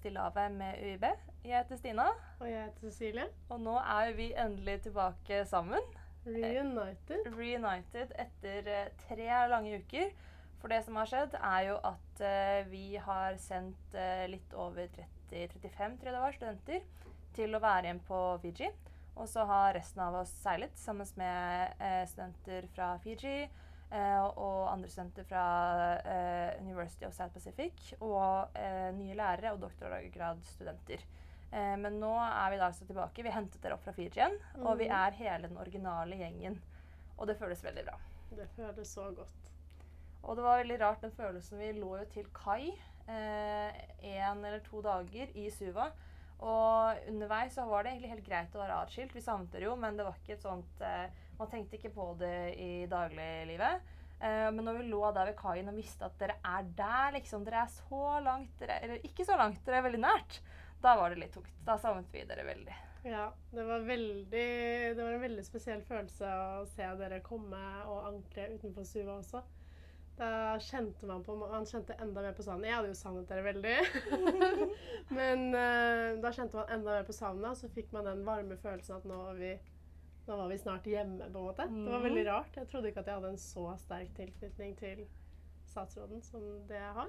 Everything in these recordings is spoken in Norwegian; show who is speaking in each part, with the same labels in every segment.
Speaker 1: Til i lavet med UiB. Jeg heter Stina,
Speaker 2: Og jeg heter Cecilie.
Speaker 1: og nå er vi endelig tilbake sammen.
Speaker 2: Reunited.
Speaker 1: Reunited etter eh, tre lange uker. For det som har skjedd, er jo at eh, vi har sendt eh, litt over 30-35 tror jeg det var, studenter til å være igjen på Fiji. Og så har resten av oss seilet sammen med eh, studenter fra Fiji eh, og andre studenter fra eh, University of South Pacific og eh, nye lærere og doktorgradsstudenter. Eh, men nå er vi da altså tilbake. Vi hentet dere opp fra Fiji igjen, og vi
Speaker 2: Mhm.
Speaker 1: er hele den originale gjengen. Og det føles veldig bra.
Speaker 2: Det føles så godt.
Speaker 1: Og det var veldig rart den følelsen. Vi lå jo til kai én eller to dager i Suva. Og underveis så var det egentlig helt greit å være atskilt. Vi savnet dere jo, men det var ikke et sånt eh, Man tenkte ikke på det i dagliglivet. Eh, men når vi lå der ved kaien og visste at dere er der, liksom Dere er så langt dere, Eller ikke så langt, dere er veldig nært. Da var det litt tungt. Da savnet vi dere veldig.
Speaker 2: Ja, det var veldig Det var en veldig spesiell følelse å se dere komme og ankre utenfor Suva også. Da kjente man på Man kjente enda mer på savnet. Jeg hadde jo savnet dere veldig. Men uh, da kjente man enda mer på savnet, og så fikk man den varme følelsen at nå er vi nå var vi snart hjemme, på en måte. Det var
Speaker 1: Mhm.
Speaker 2: veldig rart. Jeg trodde ikke at jeg hadde en så sterk tilknytning til statsråden som det jeg har.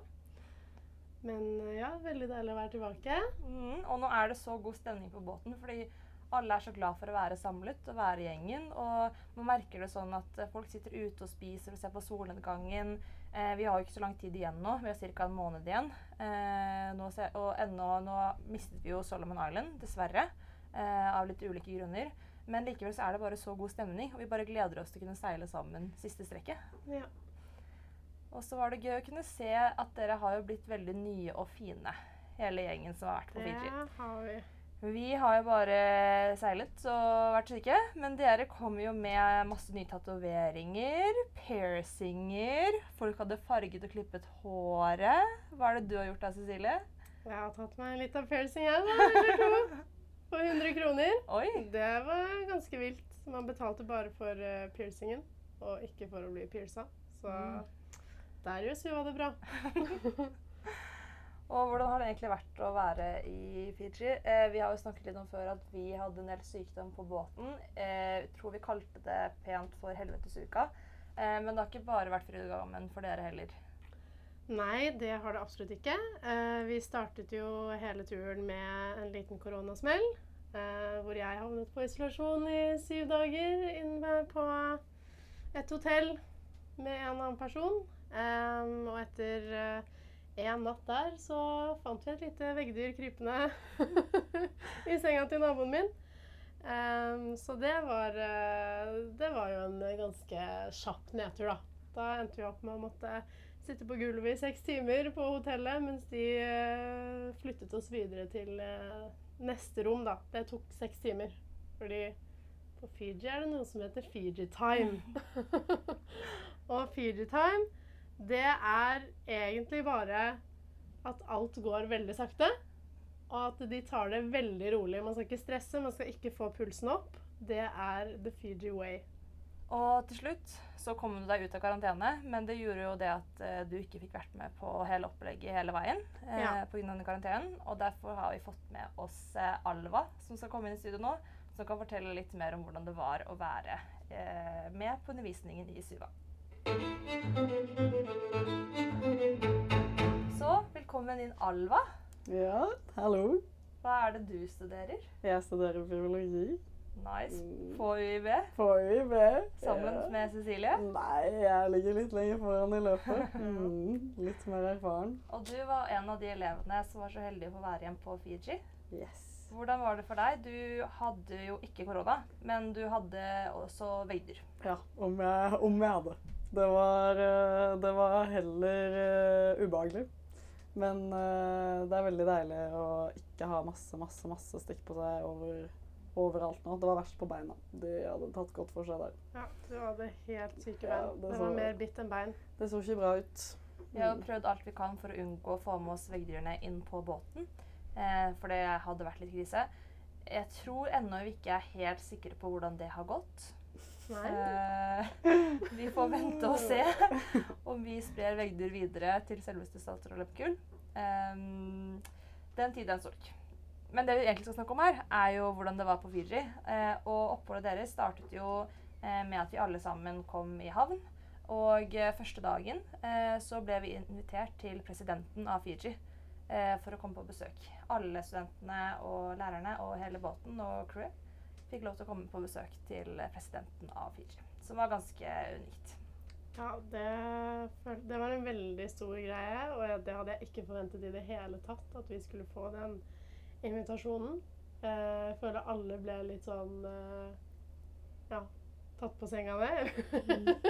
Speaker 2: Men eh, ja, veldig deilig å være tilbake.
Speaker 1: Mm, og nå er det så god stemning på båten, fordi alle er så glad for å være samlet og være i gjengen. Og man merker det sånn at eh, folk sitter ute og spiser og ser på solnedgangen. Eh, vi har jo ikke så lang tid igjen nå. Vi har ca. en måned igjen. Eh, nå og ennå nå mistet vi jo Solomon Island, dessverre. Eh, av litt ulike grunner. Men likevel så er det bare så god stemning, og vi bare gleder oss til å kunne seile sammen siste strekket.
Speaker 2: Ja.
Speaker 1: Og så var det gøy å kunne se at dere har jo blitt veldig nye og fine, hele gjengen som har vært på
Speaker 2: Det
Speaker 1: Fiji.
Speaker 2: har vi.
Speaker 1: Vi har jo bare seilet og vært syke, men dere kom jo med masse nye tatoveringer, piercinger, folk hadde farget og klippet håret. Hva er det du har gjort da, Cecilie?
Speaker 2: Jeg har tatt meg litt av piercing, jeg, da. Eller to. For 100 kroner.
Speaker 1: Oi!
Speaker 2: Det var ganske vilt. Man betalte bare for uh, piercingen, og ikke for å bli pierca. Så
Speaker 1: Mm.
Speaker 2: der gjør Suva det bra.
Speaker 1: Og hvordan har det egentlig vært å være i Fiji? Eh, vi har jo snakket litt om før at vi hadde en del sykdom på båten. Eh, tror vi kalte det pent for helvetesuka. Eh, men det har ikke bare vært fryd og gammen for dere heller.
Speaker 2: Nei, det har det absolutt ikke. Eh, vi startet jo hele turen med en liten koronasmell. Eh, hvor jeg havnet på isolasjon i syv dager inne på et hotell med en annen person. Eh, og etter eh, en natt der så fant vi et lite veggdyr krypende i senga til naboen min. Eh, så det var, eh, det var jo en ganske kjapp nedtur, da. Da endte vi opp med å måtte sitte på gulvet i seks timer på hotellet mens de eh, flyttet oss videre til eh, neste rom, da. Det tok seks timer. Fordi på Fiji er det noe som heter Fiji time. og Fiji time, det er egentlig bare at alt går veldig sakte. Og at de tar det veldig rolig. Man skal ikke stresse, man skal ikke få pulsen opp. Det er the Fiji way.
Speaker 1: Og til slutt så kom du deg ut av karantene, men det gjorde jo det at eh, du ikke fikk vært med på hele opplegget hele veien eh,
Speaker 2: Ja.
Speaker 1: på grunn av denne karantenen. Og derfor har vi fått med oss eh, Alva, som skal komme inn i studio nå, som kan fortelle litt mer om hvordan det var å være eh, med på undervisningen i Suva. Så velkommen inn, Alva.
Speaker 3: Ja, hallo.
Speaker 1: Hva er det du studerer?
Speaker 3: Jeg studerer biologi
Speaker 1: Nice.
Speaker 3: Mm.
Speaker 1: På UiB,
Speaker 3: på UiB.
Speaker 1: sammen
Speaker 3: Ja.
Speaker 1: med Cecilie.
Speaker 3: Nei, jeg ligger litt lenger foran i løpet. Mm, litt mer erfaren.
Speaker 1: Og du var en av de elevene som var så heldig å få være igjen på Fiji.
Speaker 3: Yes.
Speaker 1: Hvordan var det for deg? Du hadde jo ikke korona, men du hadde også vegder.
Speaker 3: Ja, om jeg, om jeg hadde. Det var, eh, det var heller uh, ubehagelig. Men uh, det er veldig deilig å ikke ha masse, masse, masse stikk på seg over, overalt nå. Det var verst på beina. De hadde tatt godt for seg der.
Speaker 2: Ja, du hadde helt syke
Speaker 3: Ja,
Speaker 2: bein.
Speaker 3: det
Speaker 2: det
Speaker 3: så-
Speaker 2: var mer bitt enn bein.
Speaker 3: Det så ikke bra ut.
Speaker 1: Vi har prøvd alt vi kan for å unngå å få med oss veggdyrene inn på båten. Eh, for det hadde vært litt krise. Jeg tror ennå vi ikke er helt sikre på hvordan det har gått.
Speaker 2: Nei.
Speaker 1: Eh, vi får vente og se om vi sprer veggdyr videre til selveste statsråd Lepkul. Eh, den tid, en sorg. Men det vi egentlig skal snakke om her, er jo hvordan det var på Fiji. Eh, og oppholdet deres startet jo eh, med at vi alle sammen kom i havn. Og eh, første dagen eh, så ble vi invitert til presidenten av Fiji eh, for å komme på besøk. Alle studentene og lærerne og hele båten og crewet fikk lov til å komme på besøk til presidenten av Fiji. Som var ganske unikt.
Speaker 2: Ja, det, det var en veldig stor greie, og det hadde jeg ikke forventet i det hele tatt, at vi skulle få den invitasjonen. Eh, Jeg føler alle ble litt sånn eh, Ja, tatt på senga der.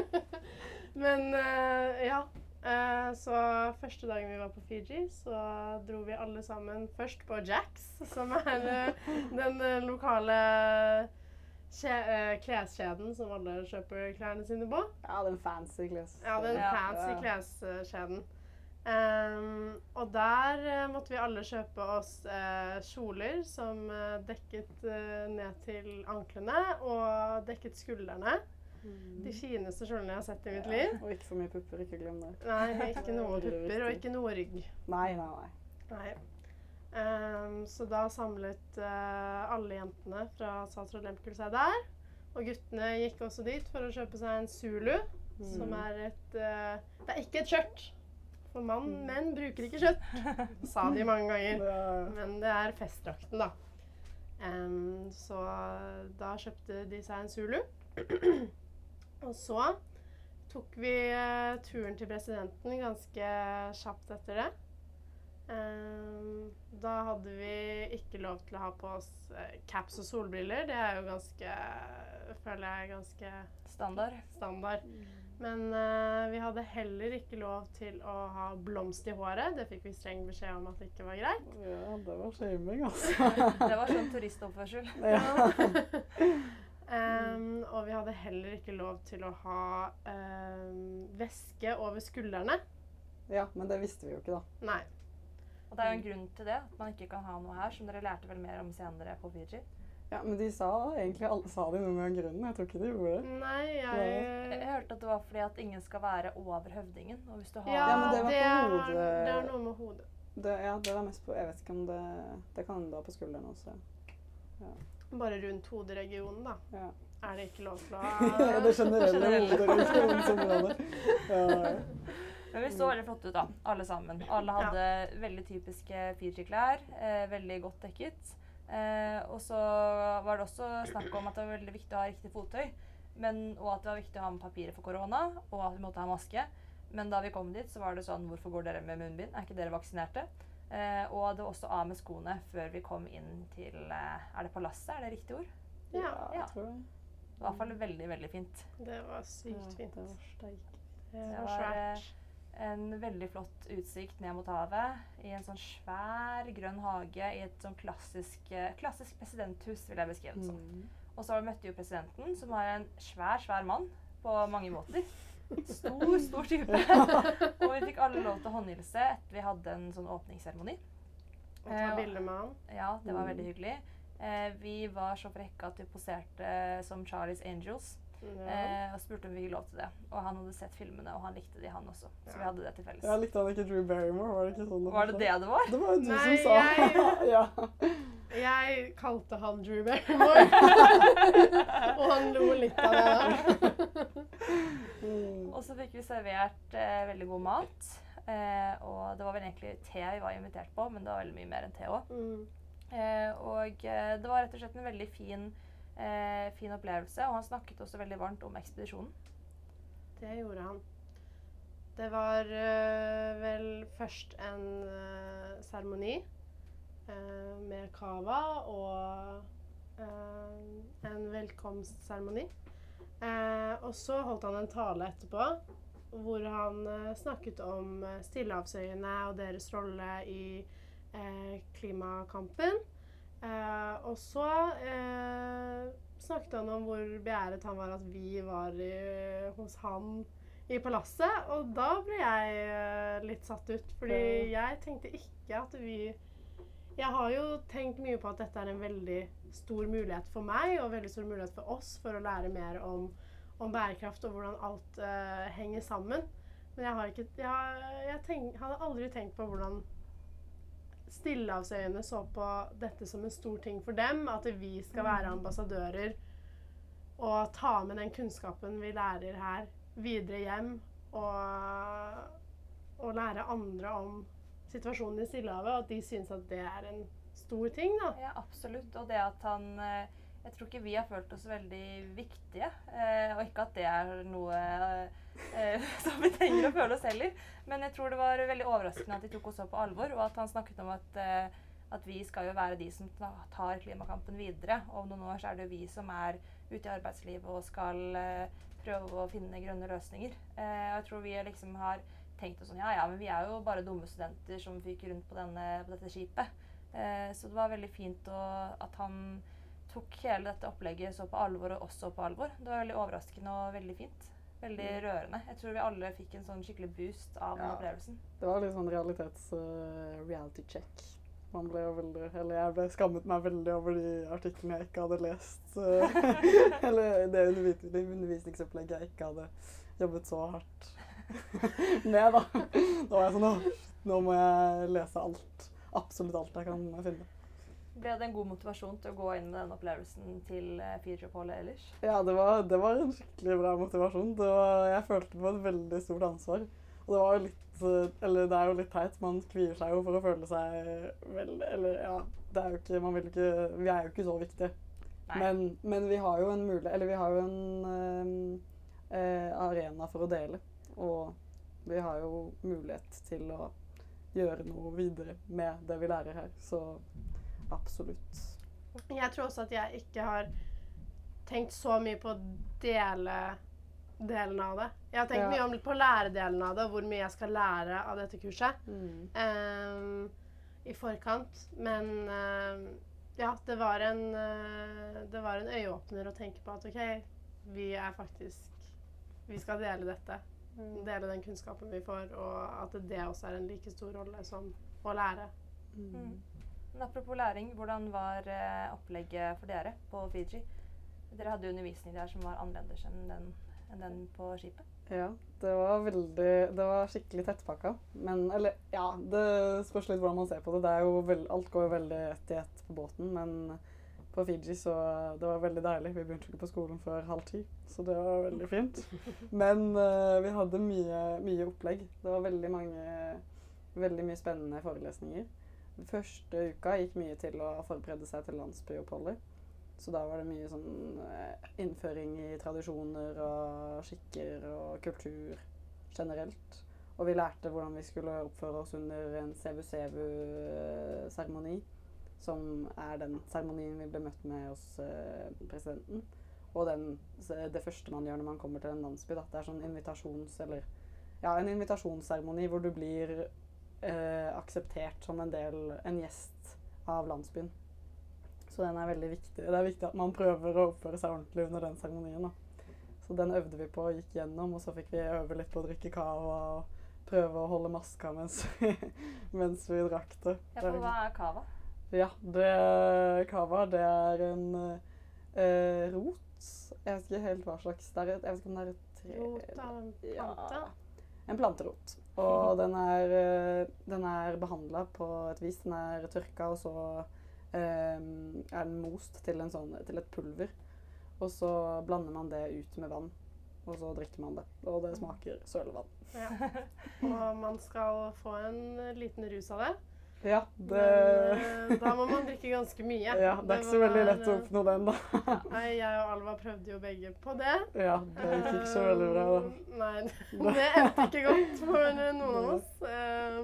Speaker 2: Men eh, ja. Så første dagen vi var på Fiji, så dro vi alle sammen først på Jacks, som er den lokale kleskjeden som alle kjøper klærne sine på.
Speaker 3: Ja, den fancy kles.
Speaker 2: Ja, den fancy
Speaker 3: Ja.
Speaker 2: kleskjeden. Ehm, og der uh, måtte vi alle kjøpe oss uh, kjoler som uh, dekket ned til anklene og dekket skuldrene. De fineste kjolene jeg har sett i mitt liv.
Speaker 3: Og ikke for mye pupper, ikke glem det.
Speaker 2: Nei, ikke noe pupper og ikke noe rygg.
Speaker 3: Nei, nei, nei.
Speaker 2: Nei. Um, så da samlet alle jentene fra Statsråd Lempkul seg der. Og guttene gikk også dit for å kjøpe seg en Zulu, som
Speaker 3: Mm.
Speaker 2: er et Det er ikke et skjørt. For mann,
Speaker 3: Mm.
Speaker 2: menn bruker ikke kjøtt, sa de mange ganger.
Speaker 3: Er,
Speaker 2: Men det er festdrakten, da. Um, så da kjøpte de seg en Zulu. Og så tok vi eh, turen til presidenten ganske kjapt etter det. Um, da hadde vi ikke lov til å ha på oss eh, caps og solbriller. Det er jo ganske føler jeg er ganske
Speaker 1: Standard.
Speaker 2: standard. Men uh, vi hadde heller ikke lov til å ha blomst i håret. Det fikk vi streng beskjed om at det ikke var greit.
Speaker 3: ja, det var shaming, altså.
Speaker 1: Det var sånn turistoppførsel.
Speaker 3: Ja.
Speaker 2: um, og vi hadde heller ikke lov til å ha um, væske over skuldrene.
Speaker 3: ja, men det visste vi jo ikke, da.
Speaker 2: Nei.
Speaker 1: Og det er jo en grunn til det, at man ikke kan ha noe her, som dere lærte vel mer om senere på Fiji.
Speaker 3: Ja, Men de sa egentlig alle sa de noe med grunnen. Jeg tror ikke de gjorde det.
Speaker 2: Nei,
Speaker 1: Jeg
Speaker 2: jeg
Speaker 1: hørte at det var fordi at ingen skal være over høvdingen. Og hvis du har
Speaker 2: Ja,
Speaker 3: Ja, men det var
Speaker 2: det,
Speaker 3: på
Speaker 2: er, det er noe med hodet.
Speaker 3: det. Ja, det var mest på Jeg vet ikke om det Det kan hende det var på skulderen også. Ja.
Speaker 2: Bare rundt hoderegionen, da.
Speaker 3: Ja.
Speaker 2: Er det ikke lov til å
Speaker 3: Ja, det generelle
Speaker 1: Generelle.
Speaker 3: hoderegionen Ja,
Speaker 1: Men vi så veldig flotte ut, da, alle sammen. Alle hadde veldig typiske Fiji-klær. Eh, veldig godt dekket. Eh, og så var det også snakk om at det var veldig viktig å ha riktig fottøy. Men, og at det var viktig å ha med papirer for korona, og at vi måtte ha maske. Men da vi kom dit, så var det sånn Hvorfor går dere med munnbind? Er ikke dere vaksinerte? Eh, og det var også av med skoene før vi kom inn til eh, Er det palasset? Er det riktig ord?
Speaker 2: Ja,
Speaker 3: ja, jeg tror det.
Speaker 1: Det var i hvert fall veldig, veldig fint.
Speaker 2: det var sykt
Speaker 3: Ja,
Speaker 2: fint.
Speaker 3: Det var.
Speaker 2: Det var,
Speaker 1: eh,
Speaker 2: svært.
Speaker 1: En veldig flott utsikt ned mot havet i en sånn svær grønn hage i et sånn klassisk, eh, klassisk presidenthus, vil jeg beskrive det som.
Speaker 3: Mm.
Speaker 1: Og så møtte vi jo presidenten, som var en svær, svær mann på mange måter. Stor, stor type. Og vi fikk alle lov til å håndhilse etter vi hadde en sånn åpningsseremoni.
Speaker 2: Og ta
Speaker 1: eh,
Speaker 2: bilde med han.
Speaker 1: Ja, det var
Speaker 3: Mm.
Speaker 1: veldig hyggelig. Eh, vi var så frekke at vi poserte som Charlies Angels.
Speaker 2: Ja.
Speaker 1: Eh, og spurte om vi fikk lov til det. Og han hadde sett filmene, og han likte de, han også. Så vi hadde det til felles.
Speaker 3: Ja, likte han ikke Drew Barrymore, var det ikke sånn?
Speaker 1: Var det det det var?
Speaker 3: Det var jo du
Speaker 2: Nei,
Speaker 3: som sa
Speaker 2: jeg-
Speaker 3: ja.
Speaker 2: Jeg kalte han Drew Barrymore. og han lo litt av det. da.
Speaker 3: Mm.
Speaker 1: Og så fikk vi servert eh, veldig god mat. Eh, og det var vel egentlig te vi var invitert på, men det var veldig mye mer enn te òg.
Speaker 2: Mm.
Speaker 1: Eh, og eh, det var rett og slett en veldig fin, eh, fin opplevelse. Og han snakket også veldig varmt om ekspedisjonen.
Speaker 2: Det gjorde han. Det var øh, vel først en øh, seremoni øh, med cava og en velkomstseremoni. Eh, og så holdt han en tale etterpå hvor han eh, snakket om eh, Stillehavsøyene og deres rolle i eh, klimakampen. Eh, og så eh, snakket han om hvor begjæret han var at vi var i, hos han i palasset. Og da ble jeg eh, litt satt ut, fordi jeg tenkte ikke at vi Jeg har jo tenkt mye på at dette er en veldig stor mulighet for meg og veldig stor mulighet for oss for å lære mer om, om bærekraft og hvordan alt eh, henger sammen. Men jeg, har ikke, jeg, jeg tenk, hadde aldri tenkt på hvordan Stillehavsøyene så på dette som en stor ting for dem. At vi skal være ambassadører og ta med den kunnskapen vi lærer her, videre hjem. Og, og lære andre om situasjonen i Stillehavet, og at de syns at det er en stor ting. da.
Speaker 1: Ja, absolutt. Og det at han eh, Jeg tror ikke vi har følt oss veldig viktige. eh, Og ikke at det er noe eh, som vi trenger å føle oss heller. Men jeg tror det var veldig overraskende at de tok oss så på alvor, og at han snakket om at, eh, at vi skal jo være de som tar klimakampen videre. Og om noen år så er det jo vi som er ute i arbeidslivet og skal eh, prøve å finne grønne løsninger. Eh, og jeg tror vi liksom har tenkt oss sånn Ja, ja, men vi er jo bare dumme studenter som fyker rundt på, denne, på dette skipet. Eh, så det var veldig fint å, at han tok hele dette opplegget så på alvor, og også på alvor. Det var veldig overraskende og veldig fint. Veldig rørende. Jeg tror vi alle fikk en sånn skikkelig boost av den
Speaker 3: Ja.
Speaker 1: opplevelsen.
Speaker 3: Det var litt sånn realitets-reality check. Man ble veldig Eller jeg ble skammet meg veldig over de artiklene jeg ikke hadde lest. eller det undervisningsopplegget jeg ikke hadde jobbet så hardt med, da. Da var jeg sånn nå må jeg lese alt. Absolutt alt jeg kan finne.
Speaker 1: Ble det en god motivasjon til å gå inn med den opplevelsen til uh, Fiji-oppholdet ellers?
Speaker 3: Ja, det var, det var en skikkelig bra motivasjon. Var, jeg følte på et veldig stort ansvar. Og det var jo litt eh, Eller det er jo litt teit. Man kvier seg jo for å føle seg veldig Eller ja, det er jo ikke Man vil ikke Vi er jo ikke så viktige. Men, men vi har jo en mulighet Eller vi har jo en øh, eh, arena for å dele. Og vi har jo mulighet til å gjøre noe videre med det vi lærer her. Så absolutt.
Speaker 2: Jeg tror også at jeg ikke har tenkt så mye på dele delen av det. Jeg har tenkt
Speaker 3: Ja.
Speaker 2: mye om på læredelen av det, og hvor mye jeg skal lære av dette kurset
Speaker 3: Mm.
Speaker 2: um, i forkant. Men um, ja, det var en uh, Det var en øyeåpner å tenke på at OK, vi er faktisk Vi skal dele dette. Dele den kunnskapen vi får, og at det også er en like stor rolle som å lære.
Speaker 1: Mm. Men apropos læring, hvordan var eh, opplegget for dere på Fiji? Dere hadde undervisning der som var annerledes enn den, enn den på skipet.
Speaker 3: Ja, det var veldig Det var skikkelig tettpakka. Men Eller, ja, det spørs litt hvordan man ser på det. det er jo veld, alt går jo veldig ett i ett på båten, men på Fiji så Det var veldig deilig. Vi begynte ikke på skolen før halv ti, så det var veldig fint. Men uh, vi hadde mye, mye opplegg. Det var veldig mange Veldig mye spennende forelesninger. Første uka gikk mye til å forberede seg til landsbyoppholdet. Så da var det mye sånn eh, innføring i tradisjoner og skikker og kultur generelt. Og vi lærte hvordan vi skulle oppføre oss under en CVCVU-seremoni, som er den seremonien vi ble møtt med hos eh, presidenten. Og den, det første man gjør når man kommer til en landsby. Da. Det er sånn invitasjons... Eller ja, en invitasjonsseremoni hvor du blir eh, akseptert som en del En gjest av landsbyen. Så den er veldig viktig. Det er viktig at man prøver å oppføre seg ordentlig under den seremonien. Så den øvde vi på og gikk gjennom, og så fikk vi øve litt på å drikke cava og prøve å holde maska mens vi, mens vi drakk det.
Speaker 1: Ja, for hva er cava?
Speaker 3: Ja, det cava, det er en eh, rot. Jeg vet ikke helt hva slags det er. Jeg vet ikke om det er et tre
Speaker 2: Rot av en
Speaker 3: Ja, en planterot. Og den er, eh, den er behandla på et vis. Den er tørka, og så um, er den most til, sånn, til et pulver. Og så blander man det ut med vann, og så drikker man det. Og det smaker sølevann.
Speaker 2: Ja. Og man skal få en liten rus av det.
Speaker 3: Ja, det
Speaker 2: Men eh, da må man drikke ganske mye.
Speaker 3: Ja, det er ikke så veldig lett å oppnå den, da.
Speaker 2: eh, Nei, jeg og Alva prøvde jo begge på det.
Speaker 3: Ja, det gikk ikke så veldig bra, da.
Speaker 2: Eh, Nei, det endte ikke godt for noen av oss. Eh,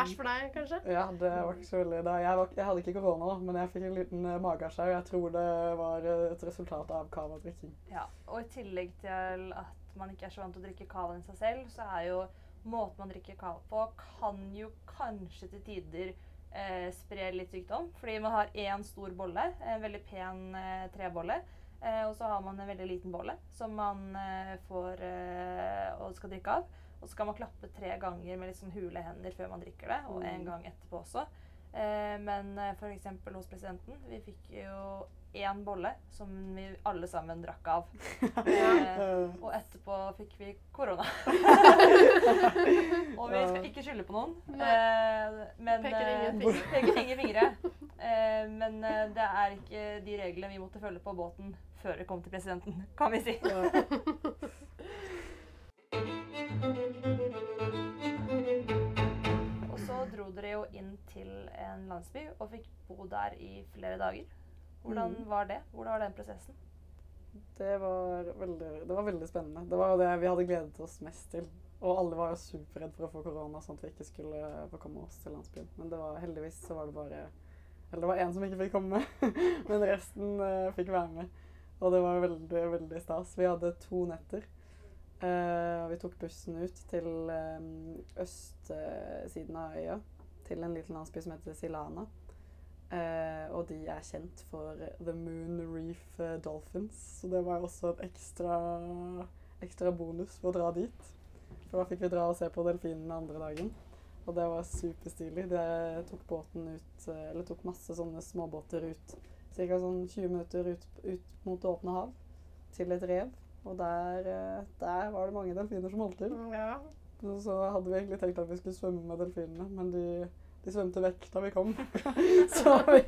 Speaker 2: Verst for deg, kanskje?
Speaker 3: Ja, det var ikke så veldig da. Jeg, var, jeg hadde ikke korona, da, men jeg fikk en liten magesjau. Jeg tror det var eh, et resultat av cava-drikking.
Speaker 1: Ja, og i tillegg til at man ikke er så vant til å drikke kava i seg selv, så er jo måten man drikker kakao på, kan jo kanskje til tider eh, spre litt sykdom. Fordi man har én stor bolle, en veldig pen eh, trebolle. Eh, og så har man en veldig liten bolle som man eh, får eh, og skal drikke av. Og så kan man klappe tre ganger med litt sånn hule hender før man drikker det, og en
Speaker 3: Mm.
Speaker 1: gang etterpå også. Eh, men f.eks. for eksempel hos presidenten, vi fikk jo én bolle som vi alle sammen drakk av. Eh, og etterpå fikk vi korona. og vi skal ikke skylde på noen. Eh, men,
Speaker 2: Peker ingen
Speaker 1: eh,
Speaker 2: fingre.
Speaker 1: ingen fingre. Eh, men det er ikke de reglene vi måtte følge på båten før vi kom til presidenten, kan vi si. Og så dro dere jo inn til en landsby og fikk bo der i flere dager. Hvordan
Speaker 3: Mm.
Speaker 1: var det? Hvordan var den prosessen?
Speaker 3: Det var veldig, det var veldig spennende. Det var det vi hadde gledet oss mest til. Og alle var jo superredd for å få korona, sånn at vi ikke skulle få komme oss til landsbyen. Men det var heldigvis så var det bare Eller det var én som ikke fikk komme, men resten uh, fikk være med. Og det var veldig, veldig stas. Vi hadde to netter. Uh, vi tok bussen ut til um, østsiden av øya, til en liten landsby som heter Silana. Eh, og de er kjent for The Moon Reef eh, Dolphins. Så det var også en ekstra, ekstra bonus for å dra dit. For da fikk vi dra og se på delfinene andre dagen. Og det var superstilig. De tok båten ut, eh, eller tok masse sånne småbåter ut. Ca. sånn 20 minutter ut, ut mot det åpne hav, til et rev. Og der, der var det mange delfiner som holdt til.
Speaker 2: Ja.
Speaker 3: Så hadde vi egentlig tenkt at vi skulle svømme med delfinene, men de, de svømte vekk da vi kom. så vi,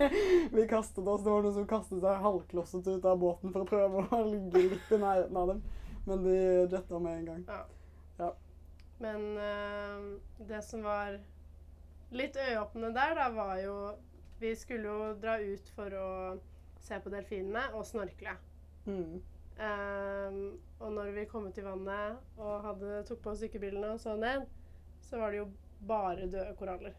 Speaker 3: vi kastet oss. Det var noen som kastet seg halvklosset ut av båten for å prøve å ligge litt i nærheten av dem. Men de jetta med en gang.
Speaker 2: Men uh, det som var litt øyeåpnende der, da, var jo Vi skulle jo dra ut for å se på delfinene og snorkle.
Speaker 3: Mm.
Speaker 2: Ehm, og når vi kom ut i vannet og hadde, tok på oss dykkerbrillene og så ned, så var det jo bare døde koraller.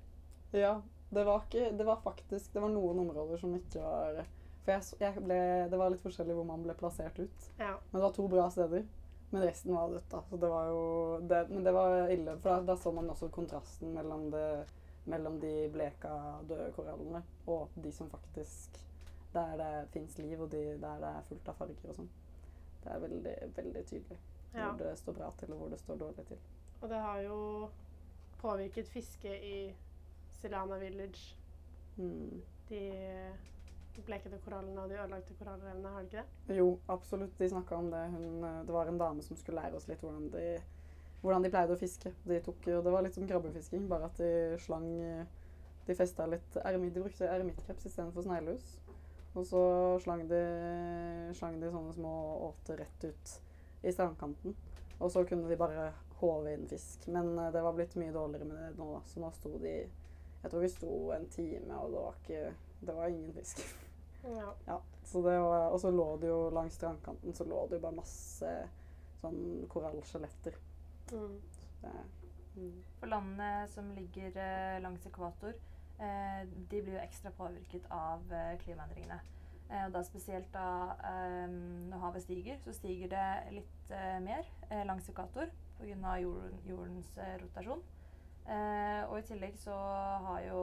Speaker 3: Ja, det var ikke Det var faktisk Det var noen områder som ikke var For jeg, jeg ble, det var litt forskjellig hvor man ble plassert ut.
Speaker 2: Ja.
Speaker 3: Men det var to bra steder. Men resten var dødt, da. Så det var jo det, Men det var ille, for da, da så man også kontrasten mellom, det, mellom de bleka, døde korallene og de som faktisk Der det fins liv, og de, der det er fullt av farger og sånn. Det er veldig, veldig tydelig
Speaker 2: ja.
Speaker 3: hvor det står bra til, og hvor det står dårlig til.
Speaker 2: Og det har jo påvirket fisket i Silana Village.
Speaker 3: Mm.
Speaker 2: De blekete korallene og de ødelagte korallrevene, har de ikke det?
Speaker 3: Jo, absolutt. De snakka om det. Hun, eh, det var en dame som skulle lære oss litt hvordan de, hvordan de pleide å fiske. De tok, det var litt som krabbefisking, bare at de slang eh, De festa litt eremitt, De brukte eremittkreps istedenfor sneglehus. Og så slang de, slang de sånne små åter rett ut i strandkanten. Og så kunne de bare håve inn fisk. Men eh, det var blitt mye dårligere med det nå. Så nå sto de Jeg tror vi sto en time, og det var ikke Det var ingen fisk.
Speaker 2: Ja.
Speaker 3: Ja, så det var, og så lå det jo langs strandkanten så lå det jo bare masse sånn korallskjeletter.
Speaker 2: Mm.
Speaker 3: Så mm.
Speaker 1: For landene som ligger eh, langs ekvator, eh, de blir jo ekstra påvirket av eh, klimaendringene. Eh, og da spesielt da eh, når havet stiger, så stiger det litt eh, mer eh, langs ekvator pga. Jorden, jordens eh, rotasjon. Eh, og i tillegg så har jo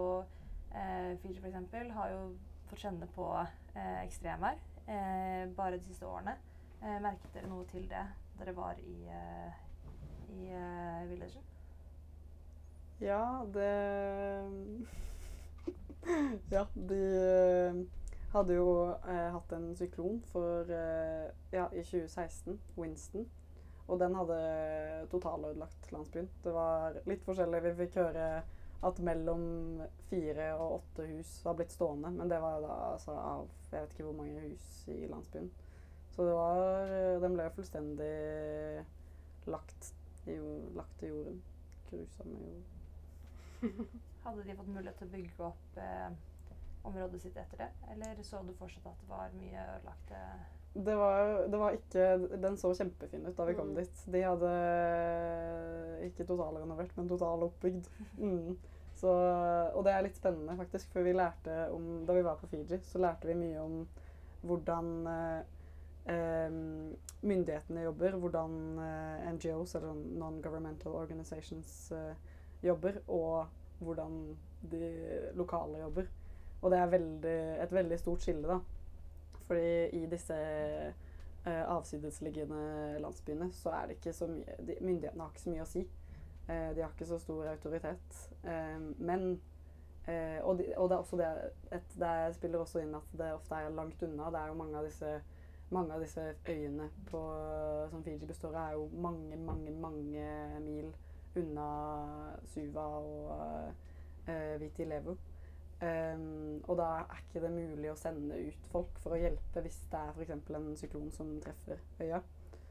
Speaker 1: eh, Fiji f.eks. fått kjenne på eh, ekstremvær eh, bare de siste årene. Merket dere noe til det dere var i, i villagen?
Speaker 3: Ja, det Ja, de hadde jo eh, hatt en syklon for eh, Ja, i 2016, Winston. Og den hadde totalødelagt landsbyen. Det var litt forskjellig. Vi fikk høre at mellom fire og åtte hus var blitt stående. Men det var da altså av jeg vet ikke hvor mange hus i landsbyen. Så det var Den ble fullstendig lagt i, lagt til jorden. Grusomme jord.
Speaker 1: Hadde de fått mulighet til å bygge opp eh, området sitt etter det? Eller så du fortsatt at det var mye ødelagt? Eh?
Speaker 3: Det var, det var ikke Den så kjempefin ut da vi kom
Speaker 2: Mm.
Speaker 3: dit. De hadde ikke totalrenovert, men totaloppbygd. Mm. Så, og det er litt spennende, faktisk, for vi lærte om Da vi var på Fiji, så lærte vi mye om hvordan eh, myndighetene jobber, hvordan eh, NGOs, eller non-governmental organizations, eh, jobber, og hvordan de lokale jobber. Og det er veldig, et veldig stort skille, da. Fordi i disse uh, avsidesliggende landsbyene så er det ikke så mye de, Myndighetene har ikke så mye å si. Uh, de har ikke så stor autoritet. Uh, men og, de, og det er også det, et, det spiller også inn at det ofte er langt unna. Det er jo mange av disse, mange av disse øyene på, som Fiji består av, er jo mange, mange, mange mil unna Suva og uh, Viti Levu. Um, og da er ikke det mulig å sende ut folk for å hjelpe hvis det er f.eks. en syklon som treffer øya.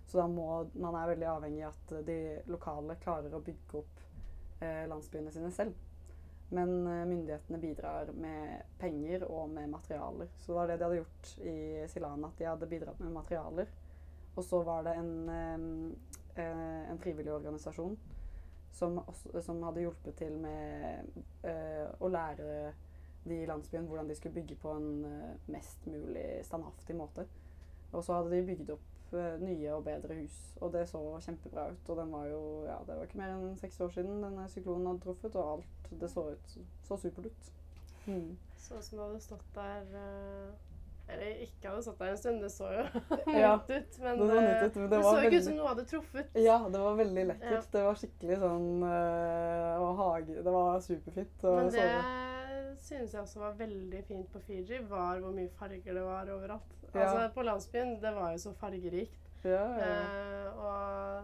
Speaker 3: Så da må man er veldig avhengig av at de lokale klarer å bygge opp eh, landsbyene sine selv. Men eh, myndighetene bidrar med penger og med materialer. Så det var det de hadde gjort i Silana, at de hadde bidratt med materialer. Og så var det en, eh, eh, en frivillig organisasjon som, også, som hadde hjulpet til med eh, å lære de i landsbyen hvordan de skulle bygge på en eh, mest mulig standhaftig måte. Og så hadde de bygd opp eh, nye og bedre hus, og det så kjempebra ut. Og den var jo, ja, det var ikke mer enn seks år siden denne syklonen hadde truffet, og alt det så ut så supert ut. Mm.
Speaker 2: Så ut som det hadde stått der eh, Eller ikke hadde stått der en stund, det så jo
Speaker 3: Ja,
Speaker 2: nytt ut. Men
Speaker 3: det så
Speaker 2: eh,
Speaker 3: nytt ut, men det
Speaker 2: det
Speaker 3: var
Speaker 2: så ikke ut som noe hadde truffet.
Speaker 3: Ja, det var veldig lekkert.
Speaker 2: Ja.
Speaker 3: Det var skikkelig sånn øh, Og hage Det var superfint. å
Speaker 2: Men det
Speaker 3: sove.
Speaker 2: Synes jeg også var veldig fint på Fiji, var hvor mye farger det var overalt.
Speaker 3: Ja.
Speaker 2: Altså På landsbyen, det var jo så fargerikt.
Speaker 3: Ja.
Speaker 2: Eh, og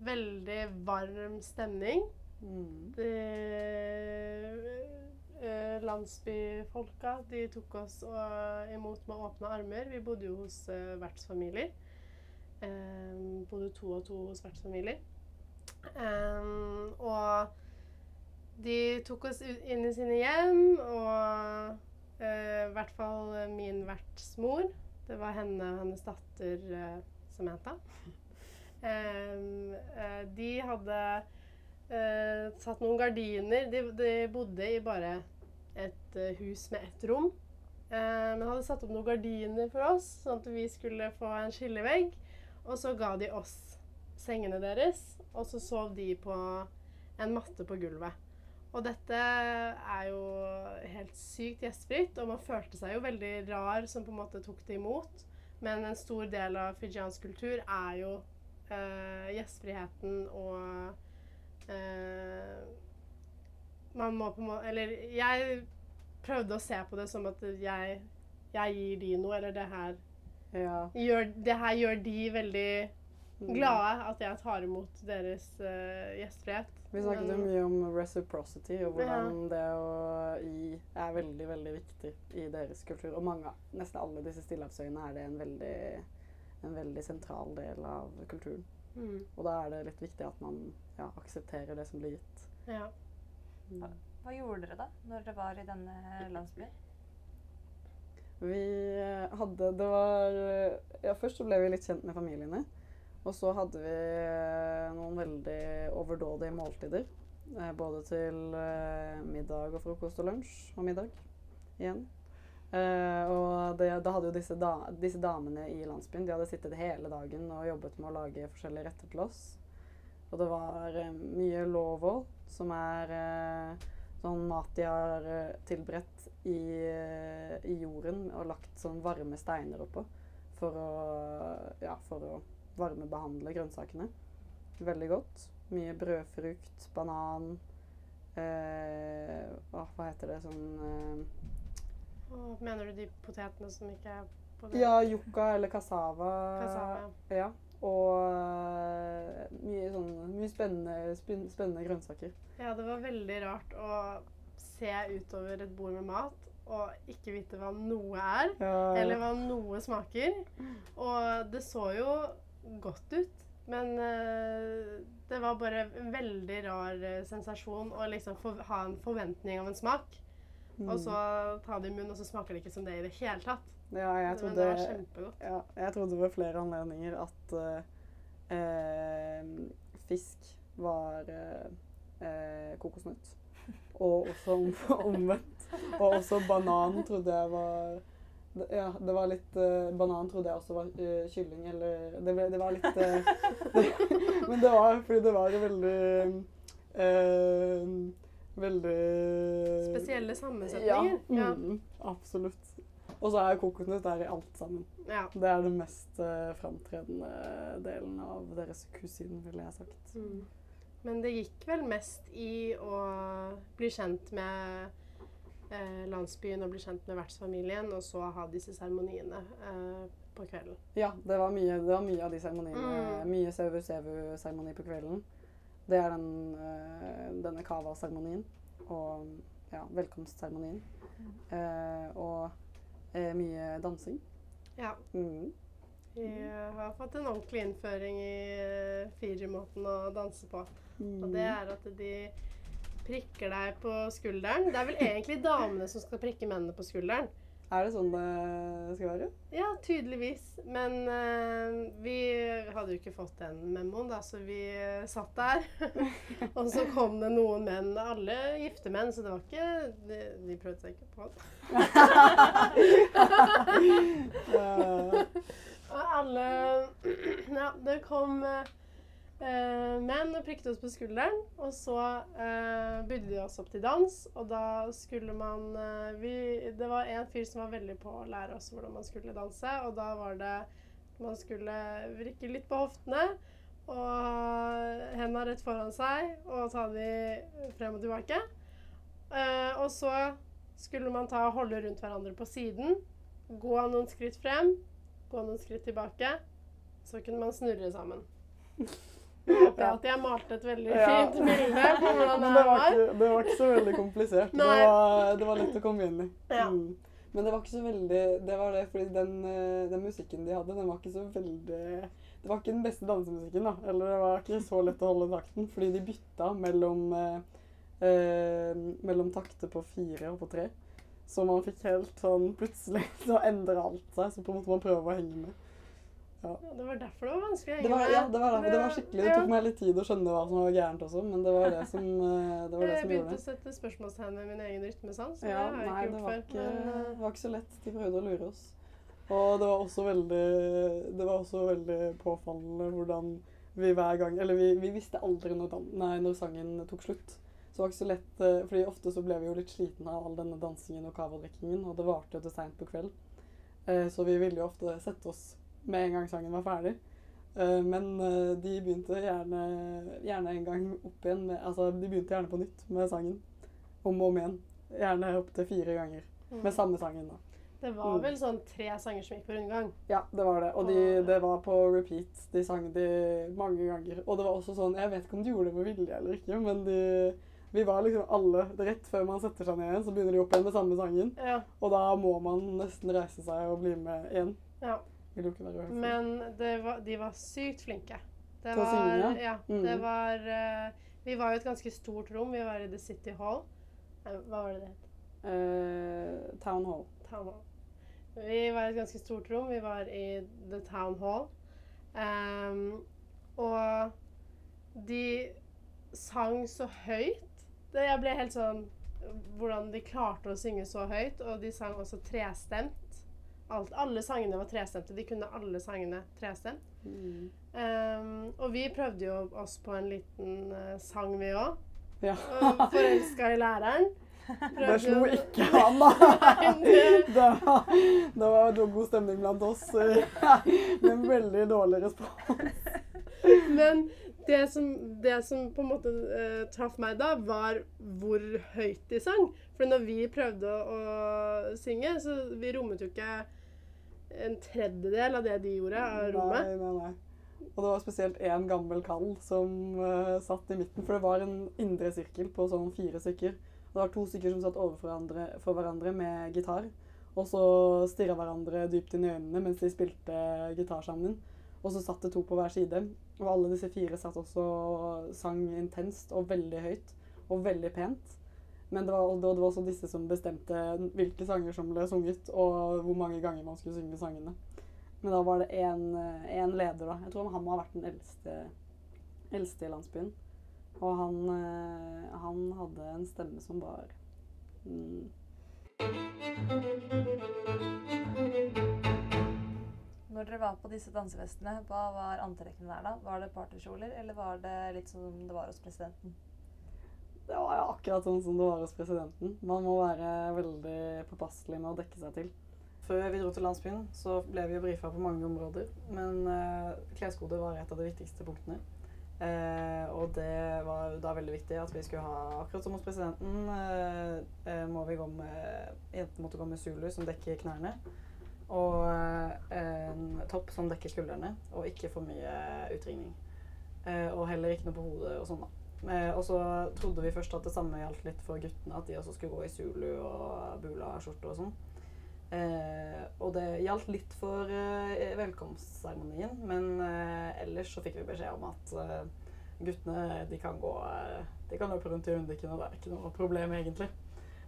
Speaker 2: veldig varm stemning.
Speaker 3: Mm.
Speaker 2: De eh, landsbyfolka de tok oss og, imot med åpne armer. Vi bodde jo hos eh, vertsfamilier. Eh, bodde to og to hos vertsfamilier. Eh, og de tok oss inn i sine hjem, og eh, i hvert fall min vertsmor. Det var henne og hennes datter eh, Samantha. Eh, de hadde eh, satt noen gardiner. De, de bodde i bare et eh, hus med ett rom. Eh, men hadde satt opp noen gardiner for oss, sånn at vi skulle få en skillevegg. Og så ga de oss sengene deres, og så sov de på en matte på gulvet. Og dette er jo helt sykt gjestfritt, og man følte seg jo veldig rar som på en måte tok det imot. Men en stor del av fijiansk kultur er jo eh, gjestfriheten og eh, Man må på en måte Eller jeg prøvde å se på det som at jeg, jeg gir de noe, eller det her
Speaker 3: ja.
Speaker 2: gjør, det her gjør de veldig. Glade at jeg tar imot deres uh, gjestfrihet.
Speaker 3: Vi snakket jo mye om reciprocity og hvordan det å gi er veldig, veldig viktig i deres kultur. Og mange, nesten alle disse stillehavsøyene er det en veldig, en veldig sentral del av kulturen.
Speaker 2: Mm,
Speaker 3: Og da er det litt viktig at man ja, aksepterer det som blir gitt.
Speaker 2: ja.
Speaker 3: Mm.
Speaker 1: Hva gjorde dere da, når dere var i denne landsbyen?
Speaker 3: Vi eh, hadde Det var eh, Ja, først så ble vi litt kjent med familiene. Og så hadde vi eh, noen veldig overdådige måltider. eh, Både til eh, middag og frokost og lunsj og middag igjen. Og det, da hadde jo disse, da, disse damene i landsbyen de hadde sittet hele dagen og jobbet med å lage forskjellige retter til oss. Og det var mye lovo, som er sånn mat de har tilberedt i, i jorden og lagt sånn varme steiner oppå for å, ja, for å varmebehandle grønnsakene. Veldig godt. Mye brødfrukt, banan eh, Hva heter det sånn eh,
Speaker 2: mener du de potetene som ikke er på det?
Speaker 3: Ja, yucca eller cassava.
Speaker 2: Cassava.
Speaker 3: Ja. Og eh, mye, sånn, mye spennende, spennende grønnsaker.
Speaker 2: Ja, det var veldig rart å se utover et bord med mat og ikke vite hva noe er,
Speaker 3: Ja,
Speaker 2: eller hva noe smaker. Og det så jo godt ut, Men eh, det var bare en veldig rar eh, sensasjon å liksom ha en forventning av en smak.
Speaker 3: Mm.
Speaker 2: Og så ta det i munnen, og så smaker det ikke som det i det hele tatt.
Speaker 3: Ja, jeg
Speaker 2: Men
Speaker 3: trodde,
Speaker 2: det var kjempegodt.
Speaker 3: ja, jeg trodde ved flere anledninger at uh, uh, fisk var uh, kokosnøtt. Og også omvendt. Og også banan trodde jeg var Ja, det var litt uh, Banan trodde jeg også var uh, kylling, eller Det, ble, det var litt uh, det, Men det var fordi det var veldig Veldig
Speaker 2: Spesielle sammensetninger.
Speaker 3: Ja, mm, absolutt. Og så er kokosnøtt der i alt sammen.
Speaker 2: Ja.
Speaker 3: Det er den mest uh, framtredende delen av deres kusin, ville jeg sagt.
Speaker 2: Mm. Men det gikk vel mest i å bli kjent med landsbyen og bli kjent med vertsfamilien, og så ha disse seremoniene eh, på kvelden.
Speaker 3: Ja, det var mye, det var mye av de seremoniene.
Speaker 2: Mm.
Speaker 3: Mye sevu-sevu-seremoni på kvelden. Det er den, eh, denne kava-seremonien og ja, velkomstseremonien. Eh, og eh, mye dansing.
Speaker 2: Ja.
Speaker 3: Mm.
Speaker 2: Vi har fått en ordentlig innføring i uh, Fiji-måten å danse på. Og det
Speaker 3: Mm.
Speaker 2: er at de prikker deg på skulderen. Det er vel egentlig damene som skal prikke mennene på skulderen.
Speaker 3: Er det sånn det skal være?
Speaker 2: Ja, tydeligvis. Men uh, vi hadde jo ikke fått den memoen, da, så vi eh, satt der. og så kom det noen menn, alle gifte menn, så det var ikke De, de prøvde seg ikke på det. Og alle Ja, det kom eh, menn og prikket oss på skulderen. Og så eh, bydde de oss opp til dans, og da skulle man eh, vi, Det var en fyr som var veldig på å lære oss hvordan man skulle danse, og da var det Man skulle vrikke litt på hoftene. Og hendene rett foran seg, og ta de frem og tilbake. Eh, og så skulle man ta og holde rundt hverandre på siden. Gå noen skritt frem, gå noen skritt tilbake. Så kunne man snurre sammen. Håper jeg at jeg malte et veldig
Speaker 3: Ja.
Speaker 2: fint bilde på hvordan det
Speaker 3: det var, ikke, det var ikke så veldig komplisert. Det var, det var lett å komme inn i.
Speaker 2: Ja.
Speaker 3: Mm. Men det var ikke så veldig Det var det, fordi den, eh, den musikken de hadde, den var ikke så veldig Det var ikke den beste dansemusikken, da. Eller det var ikke så lett å holde takten, fordi de bytta mellom eh, eh, mellom takter på fire og på tre. Så man fikk helt sånn Plutselig så endra alt seg, så på en måte man prøver å henge med.
Speaker 2: Ja, det var derfor det var vanskelig å
Speaker 3: Det
Speaker 2: henge
Speaker 3: var,
Speaker 2: med.
Speaker 3: ja, det var, det. det var skikkelig Det tok meg litt tid å skjønne hva som var gærent også, men det var det som, eh, det var det
Speaker 2: Jeg
Speaker 3: som
Speaker 2: begynte
Speaker 3: gjorde det.
Speaker 2: å sette spørsmålstegn ved min egen rytmesans.
Speaker 3: Ja,
Speaker 2: det har jeg
Speaker 3: nei, det var
Speaker 2: før.
Speaker 3: ikke,
Speaker 2: Men, eh,
Speaker 3: det var ikke så lett. De prøvde å lure oss. Og det var også veldig, det var også veldig påfallende hvordan vi hver gang Eller vi, vi visste aldri når, nei, når sangen tok slutt. Så det var ikke så lett, eh, fordi ofte så ble vi jo litt slitne av all denne dansingen og cavadrikkingen, og det varte jo til seint på kveld. Eh, Så vi ville jo ofte sette oss med en gang sangen var ferdig. Eh, Men eh, de begynte gjerne, gjerne en gang opp igjen med Altså, de begynte gjerne på nytt med sangen. Om og om igjen. Gjerne opptil fire ganger.
Speaker 2: mm.
Speaker 3: Med samme sangen, da.
Speaker 2: Det var
Speaker 3: Mm.
Speaker 2: vel sånn tre sanger som gikk på rundgang.
Speaker 3: Ja, det var det. Og de, det var på repeat. De sang de mange ganger. Og det var også sånn Jeg vet ikke om de gjorde det med vilje eller ikke, men de Vi var liksom alle Rett før man setter seg ned igjen, så begynner de opp igjen med samme sangen.
Speaker 2: Ja,
Speaker 3: Og da må man nesten reise seg og bli med igjen.
Speaker 2: ja.
Speaker 3: Vil jo ikke være uhøflig.
Speaker 2: Men det var, de var sykt flinke. Det
Speaker 3: Til å synge, ja.
Speaker 2: ja.
Speaker 3: Mm.
Speaker 2: Det var uh, Vi var jo et ganske stort rom. Vi var i The City Hall. Hva var det det het?
Speaker 3: Uh, Town Hall.
Speaker 2: Town Hall. Vi var i et ganske stort rom. Vi var i The Town Hall. Um, og de sang så høyt. Det, jeg ble helt sånn Hvordan de klarte å synge så høyt. Og de sang også trestemt. Alt, alle sangene var trestemte. De kunne alle sangene trestemt.
Speaker 3: Mm.
Speaker 2: Um, og vi prøvde jo oss på en liten uh, sang, vi òg.
Speaker 3: Ja.
Speaker 2: 'Forelska i læreren'.
Speaker 3: Det slo ikke han, da.
Speaker 2: Det-
Speaker 3: var, det var god stemning blant oss. med Men veldig dårlig respons.
Speaker 2: Men det som, det som på en måte uh, traff meg da, var hvor høyt de sang. For når vi prøvde å, å synge, så vi rommet jo ikke en tredjedel av det de gjorde av rommet.
Speaker 3: Nei, nei, nei. Og det var spesielt én gammel kall som uh, satt i midten. For det var en indre sirkel på sånn fire stykker. Det var to stykker som satt overfor hverandre, for hverandre med gitar. Og så stirra hverandre dypt inn i øynene mens de spilte gitar sammen. Og så satt det to på hver side. Og alle disse fire satt også og sang intenst og veldig høyt og veldig pent. Men det var, det var også disse som bestemte hvilke sanger som ble sunget, og hvor mange ganger man skulle synge sangene. Men da var det én leder, da. Jeg tror han må ha vært den eldste, eldste i landsbyen. Og han, eh, han hadde en stemme som var mm,
Speaker 1: Når dere var på disse dansefestene, hva var antrekkene der da? Var det partykjoler, eller var det litt som det var hos presidenten?
Speaker 3: Det var jo akkurat sånn som det var hos presidenten. Man må være veldig påpasselig med å dekke seg til. Før vi dro til landsbyen, så ble vi jo brifa på mange områder. Men eh, kleskode var et av de viktigste punktene. Eh, og det var da veldig viktig at vi skulle ha Akkurat som hos presidenten eh, eh må vi gå med Jentene måtte gå med zulu som dekker knærne. Og eh, en topp som dekker skuldrene, og ikke for mye utringning. Eh, og heller ikke noe på hodet og sånn, da. Eh, og så trodde vi først at det samme gjaldt litt for guttene, at de også skulle gå i zulu og bula-skjorte og sånn. Eh, og det gjaldt litt for eh, velkomstseremonien, men eh, ellers så fikk vi beskjed om at eh, guttene de kan gå De kan løpe rundt i Undiken, og det er ikke noe problem egentlig.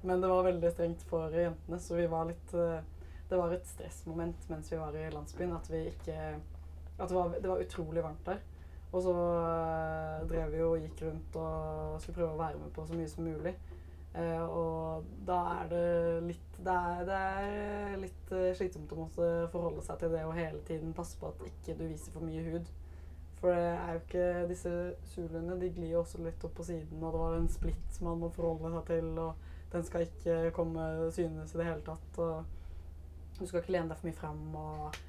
Speaker 3: Men det var veldig strengt for jentene, så vi var litt Det var et stressmoment mens vi var i landsbyen, at vi ikke At det var, det var utrolig varmt der. Og så uh, drev vi og gikk rundt og skulle prøve å være med på så mye som mulig. Uh, og da er det litt Det er, det er litt uh, slitsomt å måtte forholde seg til det og hele tiden passe på at ikke du viser for mye hud. For det er jo ikke Disse zuluene de glir jo også litt opp på siden, og det var en splitt man må forholde seg til, og den skal ikke komme synes i det hele tatt. Og du skal ikke lene deg for mye frem. og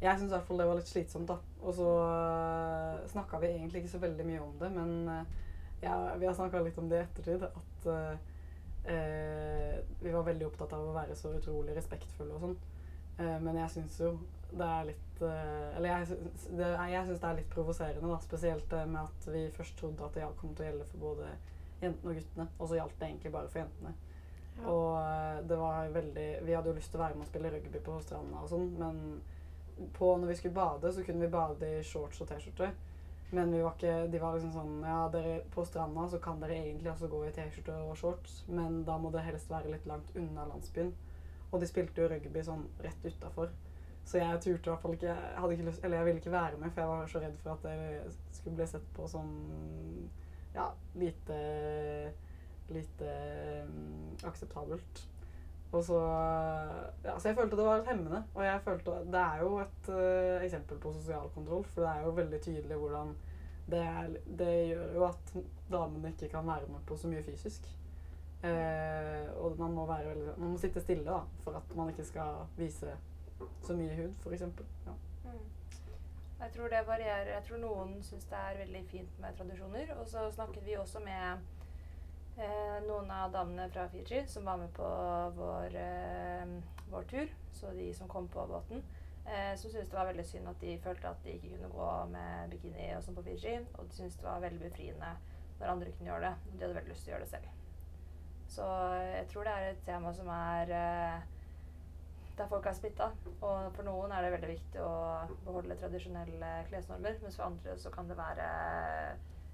Speaker 3: jeg syns i hvert fall det var litt slitsomt, da. Og så uh, eh, snakka vi egentlig ikke så veldig mye om det, men uh, ja, vi har snakka litt om det i ettertid. At uh, uh, vi var veldig opptatt av å være så utrolig respektfulle og sånn. men jeg syns jo det er litt Eller jeg syns det, det, er litt provoserende, da. Spesielt med at vi først trodde at det kom til å gjelde for både jentene og guttene, og så gjaldt det egentlig bare for jentene. Ja. Og det var veldig Vi hadde jo lyst til å være med og spille rugby på stranda og sånn, men på når vi skulle bade, så kunne vi bade i shorts og T-skjorte. Men var ikke, de var liksom sånn Ja, dere, på stranda så kan dere egentlig også gå i T-skjorte og shorts, men da må det helst være litt langt unna landsbyen. Og de spilte jo rugby sånn rett utafor. Så jeg turte i hvert fall ikke, hadde ikke lyst, Eller jeg ville ikke være med, for jeg var så redd for at det skulle bli sett på som ja, lite lite um, akseptabelt. Og så, ja, så jeg følte det var litt hemmende. Og jeg følte, det er jo et uh, eksempel på sosial kontroll, for det er jo veldig tydelig hvordan det, er, det gjør jo at damene ikke kan være med på så mye fysisk. Eh, og man må, være veldig, man må sitte stille da, for at man ikke skal vise så mye hud, f.eks. Ja. Mm.
Speaker 1: Jeg tror det varierer. Jeg tror noen syns det er veldig fint med tradisjoner. Og så snakket vi også med noen av damene fra Fiji som var med på vår, eh, vår tur, så de som kom på båten, eh, som syntes det var veldig synd at de følte at de ikke kunne gå med bikini og sånn på Fiji. Og de syntes det var veldig befriende når andre kunne gjøre det. Og de hadde veldig lyst til å gjøre det selv. Så jeg tror det er et tema som er eh, der folk er splitta. Og for noen er det veldig viktig å beholde tradisjonelle klesnormer, mens for andre så kan det være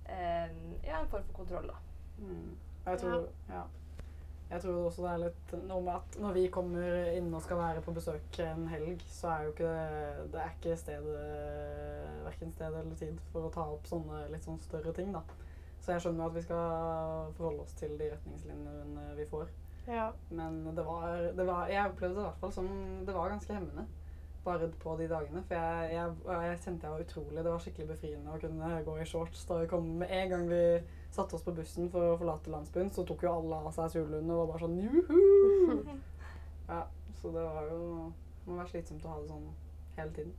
Speaker 1: eh, ja, en form for kontroll, da.
Speaker 3: Mm. Jeg tror, ja. Jeg tror også det er litt noe med at når vi kommer inn og skal være på besøk en helg, så er jo ikke det, det er ikke stedet Verken sted eller tid for å ta opp sånne litt sånn større ting, da. Så jeg skjønner at vi skal forholde oss til de retningslinjene vi får.
Speaker 2: Ja.
Speaker 3: Men det var, det var Jeg opplevde det i hvert fall som Det var ganske hemmende bare på de dagene. For jeg, jeg, jeg, kjente jeg var utrolig Det var skikkelig befriende å kunne gå i shorts da vi kom med en gang vi satte oss på bussen for å forlate landsbyen, så tok jo alle av seg sulene og var bare sånn juhu! Ja, så det var jo Det må være slitsomt å ha det sånn hele tiden.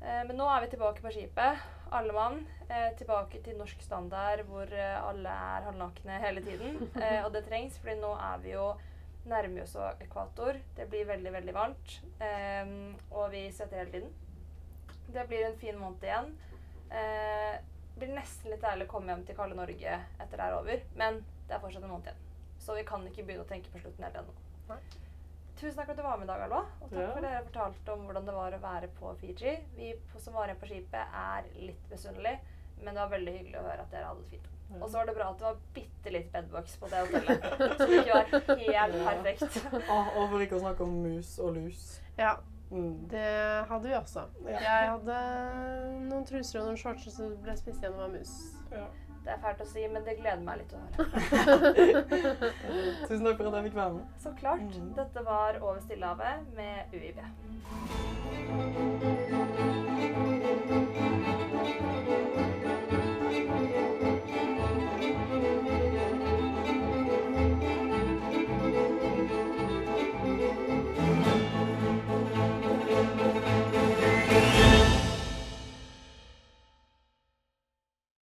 Speaker 1: Eh, men nå er vi tilbake på skipet, alle mann. Eh, tilbake til norsk standard hvor eh, alle er halvnakne hele tiden. Eh, og det trengs, fordi nå er vi jo nærmer oss ekvator. Det blir veldig, veldig varmt. Eh, og vi svetter hele tiden. Det blir en fin måned igjen. Eh, blir nesten litt ærlig å komme hjem til kalde Norge etter det er over. Men det er fortsatt en måned igjen. Så vi kan ikke begynne å tenke på slutten helt ennå. Tusen takk for at du var med i dag, Alva. Og takk
Speaker 3: Ja.
Speaker 1: for at dere fortalte om hvordan det var å være på Fiji. Vi som var igjen på skipet, er litt misunnelige, men det var veldig hyggelig å høre at dere hadde det fint. Og så var det bra at det var bitte litt bedbugs på det hotellet. Som ikke var helt perfekt.
Speaker 3: Ah, og for ikke å snakke om mus og lus.
Speaker 2: Ja,
Speaker 3: Mm.
Speaker 2: det hadde vi også.
Speaker 3: Ja.
Speaker 2: Jeg hadde noen truser og noen shorts som ble spist gjennom av mus.
Speaker 3: Ja.
Speaker 1: Det er fælt å si, men det gleder meg litt å høre.
Speaker 3: Tusen takk for at jeg fikk være med.
Speaker 1: Så klart.
Speaker 3: Mm.
Speaker 1: Dette var Over Stillehavet med UiB.